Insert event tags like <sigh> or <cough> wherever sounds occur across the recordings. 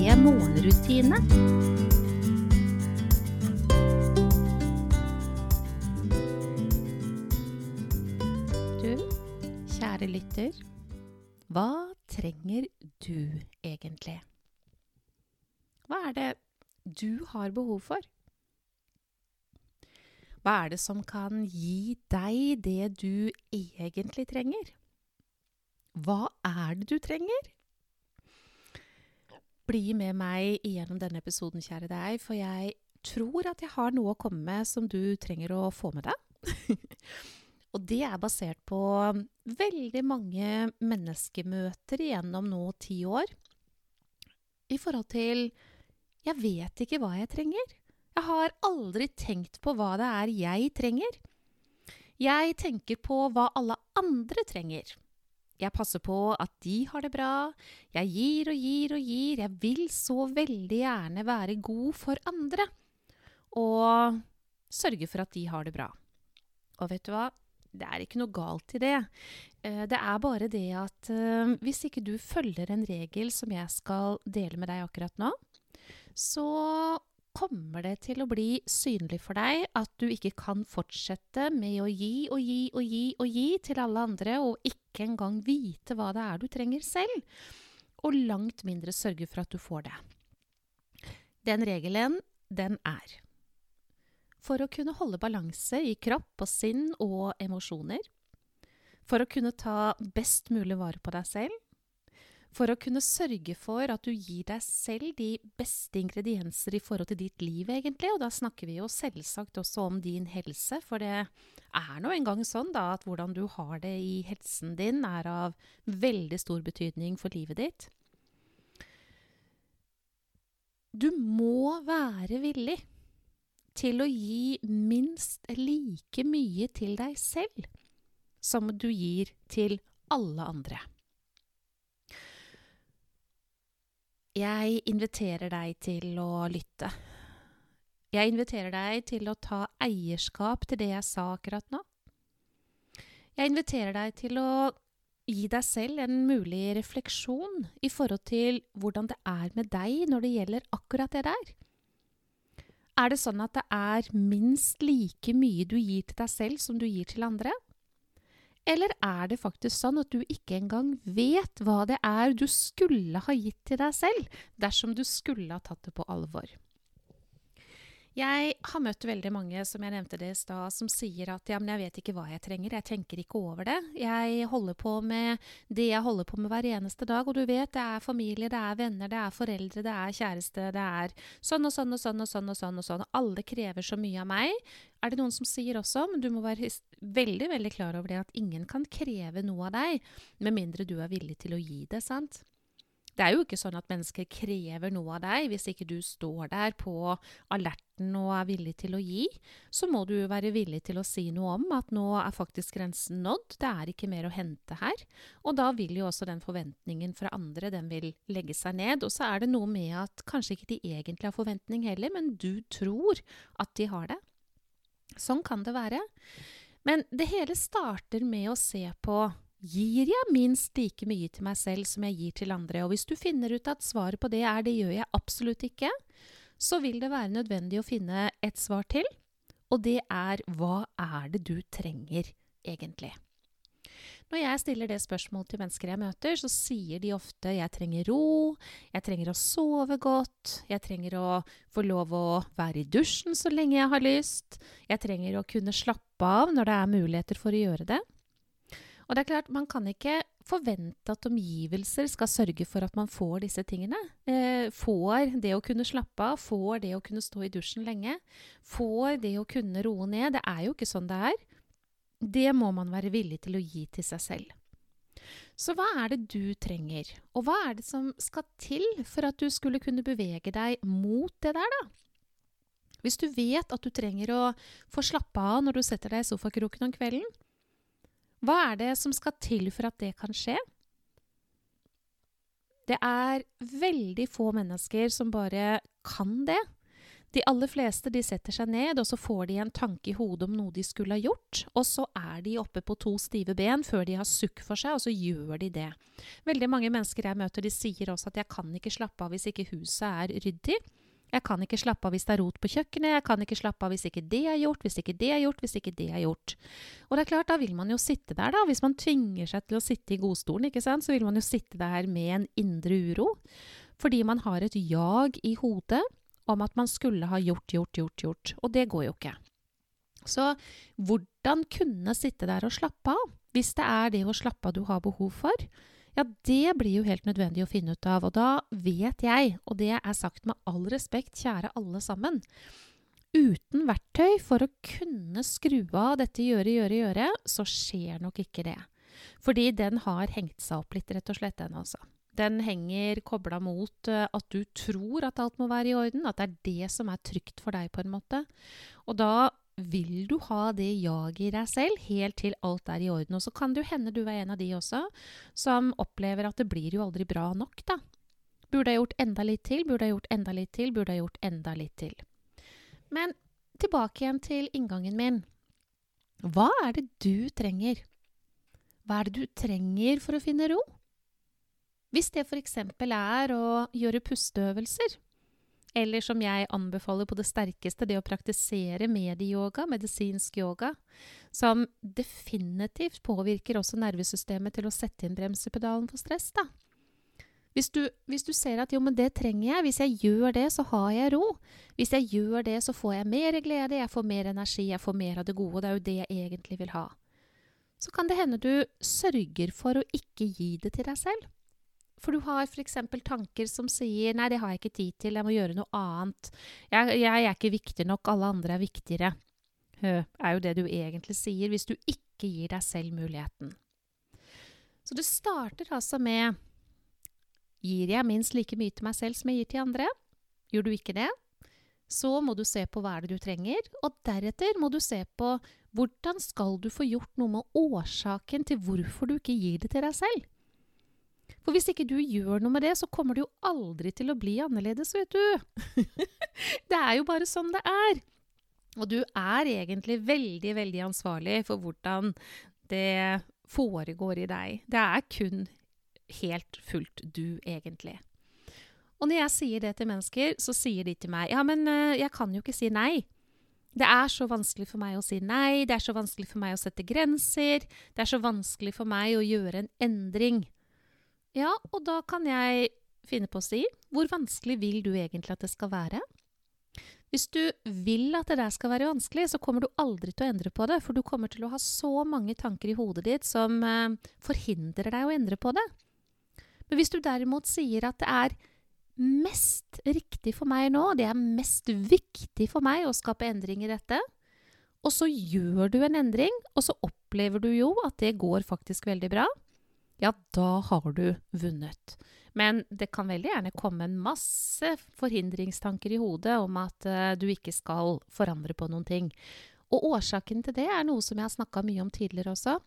morgenrutine. Du, kjære lytter. Hva trenger du egentlig? Hva er det du har behov for? Hva er det som kan gi deg det du egentlig trenger? Hva er det du trenger? Bli med meg gjennom denne episoden, kjære deg, for jeg tror at jeg har noe å komme med som du trenger å få med deg. <laughs> Og det er basert på veldig mange menneskemøter gjennom nå ti år. I forhold til jeg vet ikke hva jeg trenger. Jeg har aldri tenkt på hva det er jeg trenger. Jeg tenker på hva alle andre trenger. Jeg passer på at de har det bra. Jeg gir og gir og gir. Jeg vil så veldig gjerne være god for andre. Og sørge for at de har det bra. Og vet du hva? Det er ikke noe galt i det. Eh, det er bare det at uh, hvis ikke du følger en regel som jeg skal dele med deg akkurat nå, så kommer det til å bli synlig for deg at du ikke kan fortsette med å gi og gi og gi og gi til alle andre, og ikke engang vite hva det er du trenger selv, og langt mindre sørge for at du får det. Den regelen, den er for å kunne holde balanse i kropp og sinn og emosjoner, for å kunne ta best mulig vare på deg selv, for å kunne sørge for at du gir deg selv de beste ingredienser i forhold til ditt liv, egentlig. Og da snakker vi jo selvsagt også om din helse, for det er nå engang sånn da at hvordan du har det i helsen din, er av veldig stor betydning for livet ditt. Du må være villig til å gi minst like mye til deg selv som du gir til alle andre. Jeg inviterer deg til å lytte. Jeg inviterer deg til å ta eierskap til det jeg sa akkurat nå. Jeg inviterer deg til å gi deg selv en mulig refleksjon i forhold til hvordan det er med deg når det gjelder akkurat det der. Er det sånn at det er minst like mye du gir til deg selv som du gir til andre? Eller er det faktisk sånn at du ikke engang vet hva det er du skulle ha gitt til deg selv, dersom du skulle ha tatt det på alvor? Jeg har møtt veldig mange, som jeg nevnte det i stad, som sier at ja, men jeg vet ikke hva jeg trenger, jeg tenker ikke over det. Jeg holder på med det jeg holder på med hver eneste dag, og du vet, det er familie, det er venner, det er foreldre, det er kjæreste, det er sånn og sånn og sånn og sånn og sånn og sånn. Alle krever så mye av meg. Er det noen som sier også, men du må være veldig, veldig klar over det, at ingen kan kreve noe av deg, med mindre du er villig til å gi det, sant? Det er jo ikke sånn at mennesker krever noe av deg. Hvis ikke du står der på alerten og er villig til å gi, så må du være villig til å si noe om at nå er faktisk grensen nådd. Det er ikke mer å hente her. Og da vil jo også den forventningen fra andre, den vil legge seg ned. Og så er det noe med at kanskje ikke de egentlig har forventning heller, men du tror at de har det. Sånn kan det være. Men det hele starter med å se på Gir jeg minst like mye til meg selv som jeg gir til andre? Og hvis du finner ut at svaret på det er det gjør jeg absolutt ikke, så vil det være nødvendig å finne et svar til, og det er hva er det du trenger egentlig? Når jeg stiller det spørsmålet til mennesker jeg møter, så sier de ofte jeg trenger ro, jeg trenger å sove godt, jeg trenger å få lov å være i dusjen så lenge jeg har lyst, jeg trenger å kunne slappe av når det er muligheter for å gjøre det. Og det er klart, man kan ikke forvente at omgivelser skal sørge for at man får disse tingene. Eh, får det å kunne slappe av, får det å kunne stå i dusjen lenge, får det å kunne roe ned. Det er jo ikke sånn det er. Det må man være villig til å gi til seg selv. Så hva er det du trenger, og hva er det som skal til for at du skulle kunne bevege deg mot det der, da? Hvis du vet at du trenger å få slappe av når du setter deg i sofakroken om kvelden, hva er det som skal til for at det kan skje? Det er veldig få mennesker som bare kan det. De aller fleste de setter seg ned, og så får de en tanke i hodet om noe de skulle ha gjort, og så er de oppe på to stive ben før de har sukk for seg, og så gjør de det. Veldig mange mennesker jeg møter, de sier også at 'jeg kan ikke slappe av hvis ikke huset er ryddig'. Jeg kan ikke slappe av hvis det er rot på kjøkkenet, jeg kan ikke slappe av hvis ikke det er gjort, hvis ikke det er gjort, hvis ikke det er gjort. Og det er klart, da vil man jo sitte der, da. Hvis man tvinger seg til å sitte i godstolen, ikke sant, så vil man jo sitte der med en indre uro. Fordi man har et jag i hodet om at man skulle ha gjort, gjort, gjort, gjort. Og det går jo ikke. Så hvordan kunne sitte der og slappe av, hvis det er det å slappe av du har behov for? Ja, det blir jo helt nødvendig å finne ut av. Og da vet jeg, og det er sagt med all respekt, kjære alle sammen Uten verktøy for å kunne skru av dette gjøre, gjøre, gjøre, så skjer nok ikke det. Fordi den har hengt seg opp litt, rett og slett, den altså. Den henger kobla mot uh, at du tror at alt må være i orden, at det er det som er trygt for deg, på en måte. Og da vil du ha det jaget i deg selv helt til alt er i orden. Og så kan det jo hende du er en av de også som opplever at det blir jo aldri bra nok, da. Burde jeg gjort enda litt til, burde jeg gjort enda litt til, burde jeg gjort enda litt til. Men tilbake igjen til inngangen min. Hva er det du trenger? Hva er det du trenger for å finne ro? Hvis det f.eks. er å gjøre pusteøvelser, eller som jeg anbefaler på det sterkeste, det å praktisere medieyoga, medisinsk yoga, som definitivt påvirker også nervesystemet til å sette inn bremsepedalen for stress, da. Hvis du, hvis du, ser at jo, men det trenger jeg, hvis jeg gjør det, så har jeg ro. Hvis jeg gjør det, så får jeg mer glede, jeg får mer energi, jeg får mer av det gode. Det er jo det jeg egentlig vil ha. Så kan det hende du sørger for å ikke gi det til deg selv. For du har f.eks. tanker som sier 'nei, det har jeg ikke tid til, jeg må gjøre noe annet'. Jeg, jeg er ikke viktig nok, alle andre er viktigere. Hø, er jo det du egentlig sier, hvis du ikke gir deg selv muligheten. Så det starter altså med Gir jeg minst like mye til meg selv som jeg gir til andre? Gjør du ikke det? Så må du se på hva er det du trenger, og deretter må du se på hvordan skal du få gjort noe med årsaken til hvorfor du ikke gir det til deg selv. For hvis ikke du gjør noe med det, så kommer det jo aldri til å bli annerledes, vet du. <laughs> det er jo bare sånn det er. Og du er egentlig veldig, veldig ansvarlig for hvordan det foregår i deg. Det er kun helt fullt du, egentlig. Og når jeg sier det til mennesker, så sier de til meg ja, men uh, jeg kan jo ikke si nei. Det er så vanskelig for meg å si nei, det er så vanskelig for meg å sette grenser, det er så vanskelig for meg å gjøre en endring. Ja, og da kan jeg finne på å si hvor vanskelig vil du egentlig at det skal være? Hvis du vil at det der skal være vanskelig, så kommer du aldri til å endre på det, for du kommer til å ha så mange tanker i hodet ditt som eh, forhindrer deg å endre på det. Men hvis du derimot sier at det er mest riktig for meg nå, det er mest viktig for meg å skape endring i dette, og så gjør du en endring, og så opplever du jo at det går faktisk veldig bra, ja, da har du vunnet. Men det kan veldig gjerne komme en masse forhindringstanker i hodet om at uh, du ikke skal forandre på noen ting. Og årsaken til det er noe som jeg har snakka mye om tidligere også.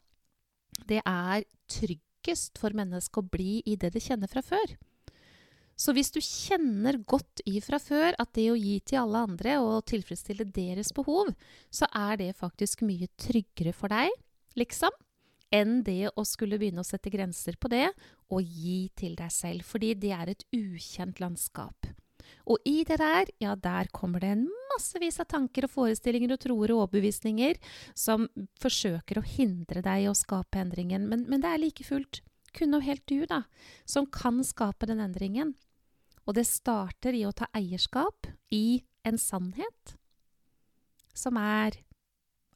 Det er tryggest for mennesket å bli i det det kjenner fra før. Så hvis du kjenner godt i fra før at det å gi til alle andre og tilfredsstille deres behov, så er det faktisk mye tryggere for deg, liksom enn det å skulle begynne å sette grenser på det og gi til deg selv, fordi det er et ukjent landskap. Og i det der, ja, der kommer det en massevis av tanker og forestillinger og troer og overbevisninger som forsøker å hindre deg i å skape endringen, men, men det er like fullt kun og helt du, da, som kan skape den endringen. Og det starter i å ta eierskap i en sannhet, som er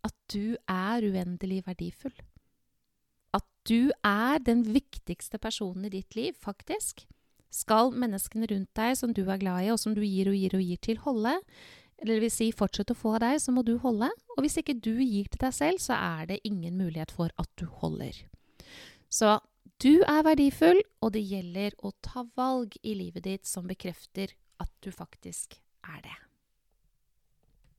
at du er uendelig verdifull du er den viktigste personen i ditt liv, faktisk. Skal menneskene rundt deg som du er glad i, og som du gir og gir og gir til, holde, eller det vil si fortsette å få av deg, så må du holde. Og hvis ikke du gir til deg selv, så er det ingen mulighet for at du holder. Så Du er verdifull, og det gjelder å ta valg i livet ditt som bekrefter at du faktisk er det.